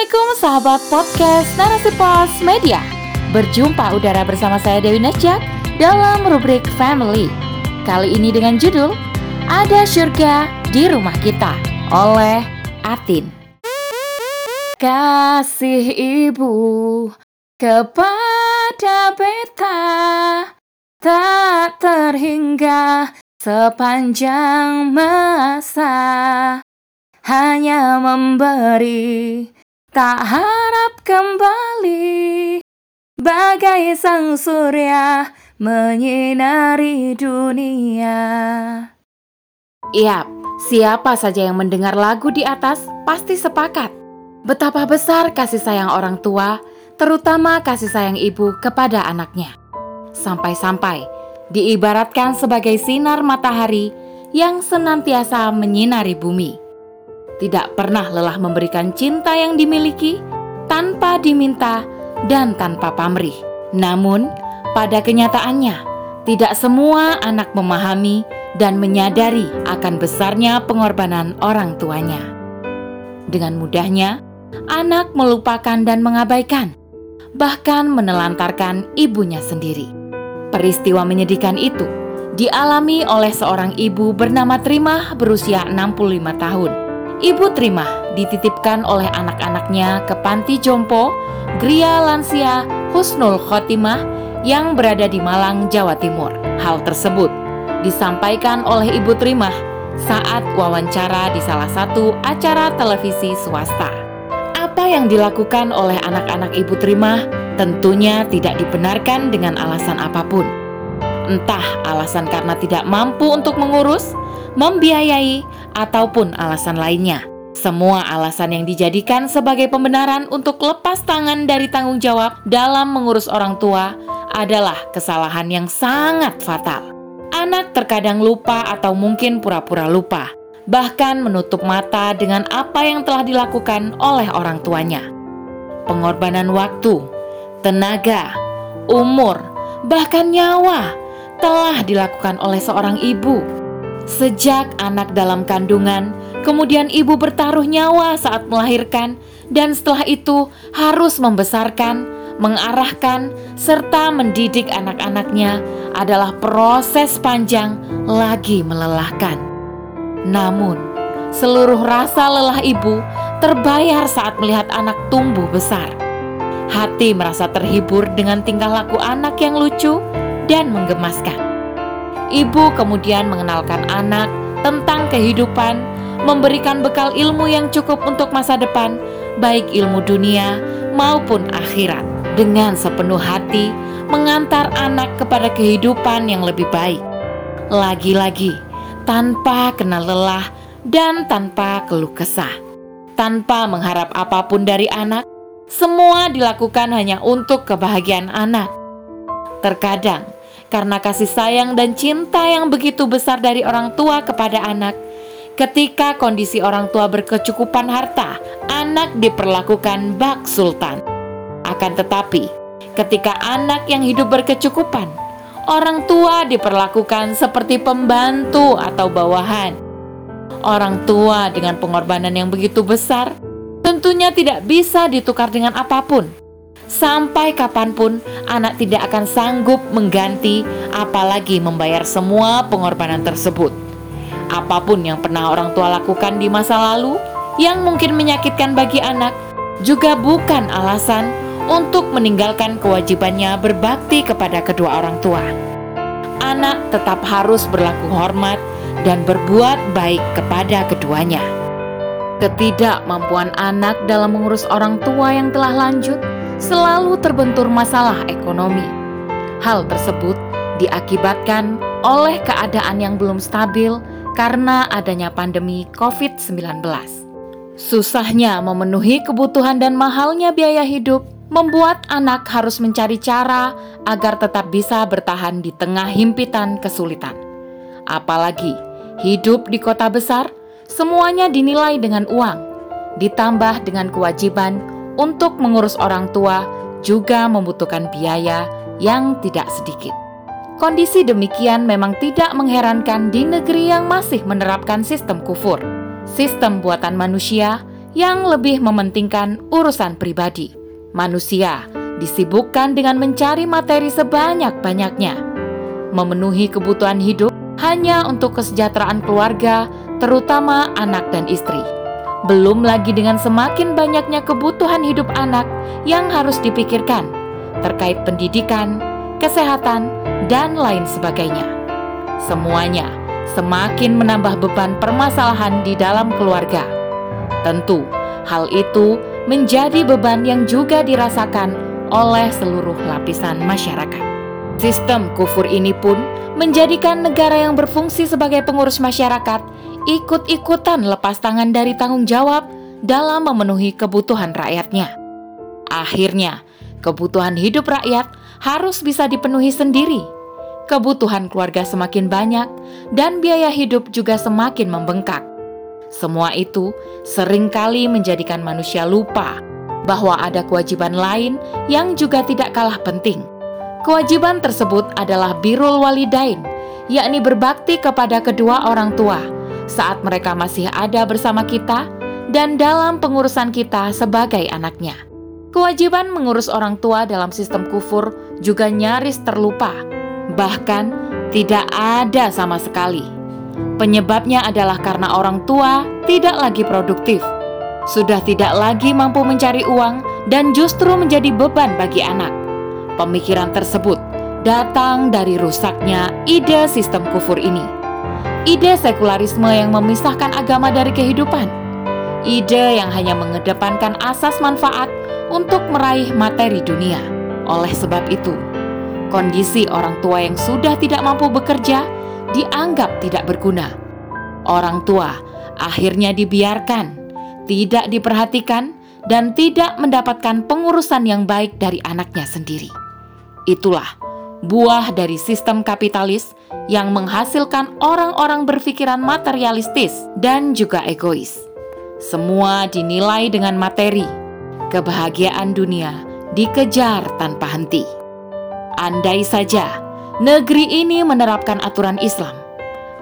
Assalamualaikum sahabat podcast Narasi Pos Media. Berjumpa udara bersama saya Dewi Nasjak dalam rubrik Family. Kali ini dengan judul Ada Surga di Rumah Kita oleh Atin. Kasih ibu kepada beta Tak terhingga sepanjang masa hanya memberi, tak harap kembali. Bagai sang surya menyinari dunia. Yap, siapa saja yang mendengar lagu di atas pasti sepakat. Betapa besar kasih sayang orang tua, terutama kasih sayang ibu kepada anaknya. Sampai-sampai diibaratkan sebagai sinar matahari yang senantiasa menyinari bumi tidak pernah lelah memberikan cinta yang dimiliki tanpa diminta dan tanpa pamrih. Namun, pada kenyataannya, tidak semua anak memahami dan menyadari akan besarnya pengorbanan orang tuanya. Dengan mudahnya, anak melupakan dan mengabaikan, bahkan menelantarkan ibunya sendiri. Peristiwa menyedihkan itu dialami oleh seorang ibu bernama Trimah berusia 65 tahun Ibu Terima dititipkan oleh anak-anaknya ke panti jompo Gria Lansia Husnul Khotimah yang berada di Malang, Jawa Timur. Hal tersebut disampaikan oleh Ibu Terima saat wawancara di salah satu acara televisi swasta. Apa yang dilakukan oleh anak-anak Ibu Terima tentunya tidak dibenarkan dengan alasan apa pun. Entah alasan karena tidak mampu untuk mengurus, membiayai, ataupun alasan lainnya. Semua alasan yang dijadikan sebagai pembenaran untuk lepas tangan dari tanggung jawab dalam mengurus orang tua adalah kesalahan yang sangat fatal. Anak terkadang lupa atau mungkin pura-pura lupa, bahkan menutup mata dengan apa yang telah dilakukan oleh orang tuanya. Pengorbanan waktu, tenaga, umur, bahkan nyawa telah dilakukan oleh seorang ibu Sejak anak dalam kandungan, kemudian ibu bertaruh nyawa saat melahirkan, dan setelah itu harus membesarkan, mengarahkan, serta mendidik anak-anaknya adalah proses panjang lagi melelahkan. Namun, seluruh rasa lelah ibu terbayar saat melihat anak tumbuh besar. Hati merasa terhibur dengan tingkah laku anak yang lucu dan menggemaskan. Ibu kemudian mengenalkan anak tentang kehidupan, memberikan bekal ilmu yang cukup untuk masa depan, baik ilmu dunia maupun akhirat. Dengan sepenuh hati, mengantar anak kepada kehidupan yang lebih baik. Lagi-lagi, tanpa kenal lelah dan tanpa keluh kesah. Tanpa mengharap apa pun dari anak, semua dilakukan hanya untuk kebahagiaan anak. Terkadang, karena kasih sayang dan cinta yang begitu besar dari orang tua kepada anak. Ketika kondisi orang tua berkecukupan harta, anak diperlakukan bak sultan. Akan tetapi, ketika anak yang hidup berkecukupan, orang tua diperlakukan seperti pembantu atau bawahan. Orang tua dengan pengorbanan yang begitu besar tentunya tidak bisa ditukar dengan apa pun Sampai kapan pun anak tidak akan sanggup mengganti apalagi membayar semua pengorbanan tersebut. Apa pun yang pernah orang tua lakukan di masa lalu yang mungkin menyakitkan bagi anak juga bukan alasan untuk meninggalkan kewajibannya berbakti kepada kedua orang tua. Anak tetap harus berlaku hormat dan berbuat baik kepada keduanya. Ketidakmampuan anak dalam mengurus orang tua yang telah lanjut selalu terbentur masalah ekonomi. Hal tersebut diakibatkan oleh keadaan yang belum stabil karena adanya pandemi COVID-19. Susahnya memenuhi kebutuhan dan mahalnya biaya hidup membuat anak harus mencari cara agar tetap bisa bertahan di tengah himpitan kesulitan. Apalagi hidup di kota besar, semuanya dinilai dengan uang, ditambah dengan kewajiban untuk mengurus orang tua juga membutuhkan biaya yang tidak sedikit. Kondisi demikian memang tidak mengherankan di negeri yang masih menerapkan sistem kufur, sistem buatan manusia yang lebih mementingkan urusan pribadi. Manusia disibukkan dengan mencari materi sebanyak-banyaknya, memenuhi kebutuhan hidup hanya untuk kesejahteraan keluarga, terutama anak dan istri. Belum lagi dengan semakin banyaknya kebutuhan hidup anak yang harus dipikirkan terkait pendidikan, kesehatan, dan lain sebagainya. Semuanya semakin menambah beban permasalahan di dalam keluarga. Tentu, hal itu menjadi beban yang juga dirasakan oleh seluruh lapisan masyarakat. Sistem kufur ini pun menjadikan negara yang berfungsi sebagai pengurus masyarakat ikut-ikutan lepas tangan dari tanggung jawab dalam memenuhi kebutuhan rakyatnya. Akhirnya, kebutuhan hidup rakyat harus bisa dipenuhi sendiri. Kebutuhan keluarga semakin banyak dan biaya hidup juga semakin membengkak. Semua itu sering kali menjadikan manusia lupa bahwa ada kewajiban lain yang juga tidak kalah penting Kewajiban tersebut adalah birul walidain, yakni berbakti kepada kedua orang tua saat mereka masih ada bersama kita dan dalam pengurusan kita sebagai anaknya. Kewajiban mengurus orang tua dalam sistem kufur juga nyaris terlupa, bahkan tidak ada sama sekali. Penyebabnya adalah karena orang tua tidak lagi produktif, sudah tidak lagi mampu mencari uang, dan justru menjadi beban bagi anak. Pemikiran tersebut datang dari rusaknya ide sistem kufur ini. Ide sekularisme yang memisahkan agama dari kehidupan. Ide yang hanya mengedepankan asas manfaat untuk meraih materi dunia. Oleh sebab itu, kondisi orang tua yang sudah tidak mampu bekerja dianggap tidak berguna. Orang tua akhirnya dibiarkan, tidak diperhatikan, dan tidak mendapatkan pengurusan yang baik dari anaknya sendiri. Itulah buah dari sistem kapitalis yang menghasilkan orang-orang berpikiran materialistis dan juga egois. Semua dinilai dengan materi. Kebahagiaan dunia dikejar tanpa henti. Andai saja negeri ini menerapkan aturan Islam,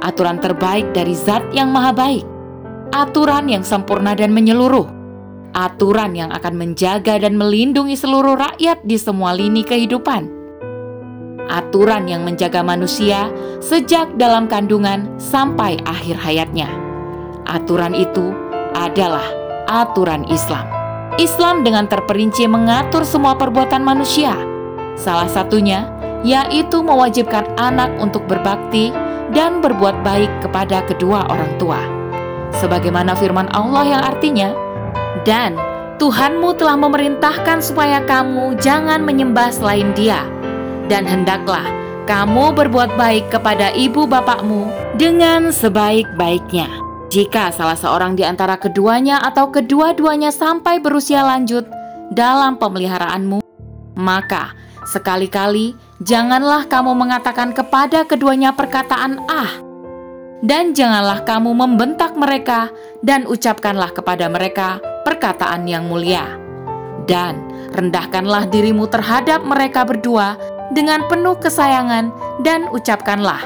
aturan terbaik dari zat yang maha baik, aturan yang sempurna dan menyeluruh, aturan yang akan menjaga dan melindungi seluruh rakyat di semua lini kehidupan. Aturan yang menjaga manusia sejak dalam kandungan sampai akhir hayatnya. Aturan itu adalah aturan Islam. Islam dengan terperinci mengatur semua perbuatan manusia. Salah satunya yaitu mewajibkan anak untuk berbakti dan berbuat baik kepada kedua orang tua. Sebagaimana firman Allah yang artinya, dan Tuhanmu telah memerintahkan supaya kamu jangan menyembah selain Dia, dan hendaklah kamu berbuat baik kepada ibu bapakmu dengan sebaik-baiknya. Jika salah seorang di antara keduanya atau kedua-duanya sampai berusia lanjut dalam pemeliharaanmu, maka sekali-kali janganlah kamu mengatakan kepada keduanya perkataan "ah", dan janganlah kamu membentak mereka dan ucapkanlah kepada mereka perkataan yang mulia. Dan rendahkanlah dirimu terhadap mereka berdua dengan penuh kesayangan dan ucapkanlah,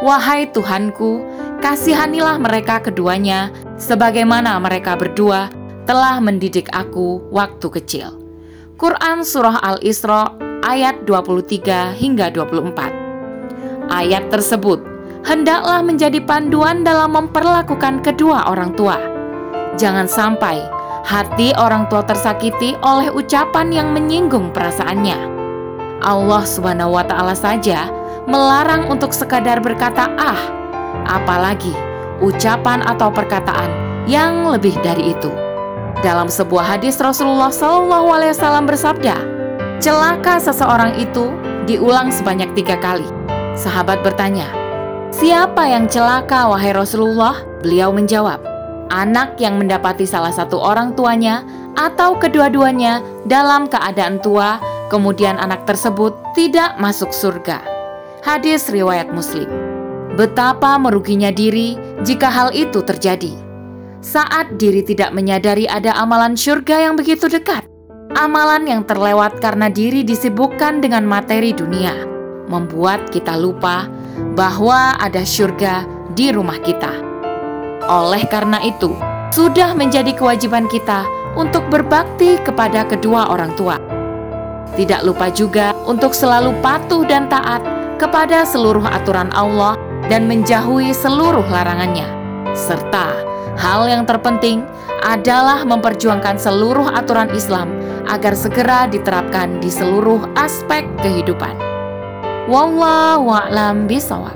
Wahai Tuhanku, kasihanilah mereka keduanya sebagaimana mereka berdua telah mendidik aku waktu kecil. Quran Surah Al-Isra ayat 23 hingga 24 Ayat tersebut hendaklah menjadi panduan dalam memperlakukan kedua orang tua. Jangan sampai hati orang tua tersakiti oleh ucapan yang menyinggung perasaannya. Allah Subhanahu wa taala saja melarang untuk sekadar berkata ah, apalagi ucapan atau perkataan yang lebih dari itu. Dalam sebuah hadis Rasulullah wasallam bersabda, "Celaka seseorang itu diulang sebanyak tiga kali." Sahabat bertanya, "Siapa yang celaka wahai Rasulullah?" Beliau menjawab, anak yang mendapati salah satu orang tuanya atau kedua-duanya dalam keadaan tua, kemudian anak tersebut tidak masuk surga. Hadis riwayat Muslim. Betapa meruginya diri jika hal itu terjadi. Saat diri tidak menyadari ada amalan surga yang begitu dekat, amalan yang terlewat karena diri disibukkan dengan materi dunia, membuat kita lupa bahwa ada surga di rumah kita. Oleh karena itu, sudah menjadi kewajiban kita untuk berbakti kepada kedua orang tua. Tidak lupa juga untuk selalu patuh dan taat kepada seluruh aturan Allah dan menjauhi seluruh larangannya. Serta hal yang terpenting adalah memperjuangkan seluruh aturan Islam agar segera diterapkan di seluruh aspek kehidupan. Wallahu a'lam bishawab.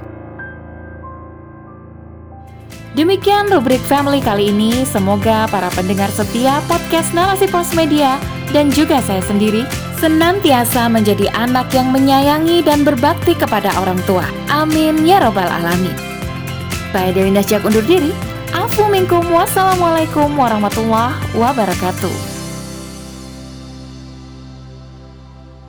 Demikian rubrik family kali ini. Semoga para pendengar setia podcast Narasi Pos Media dan juga saya sendiri senantiasa menjadi anak yang menyayangi dan berbakti kepada orang tua. Amin ya robbal alamin. Saya Dewi Nasjak undur diri. Afu minkum wassalamualaikum warahmatullahi wabarakatuh.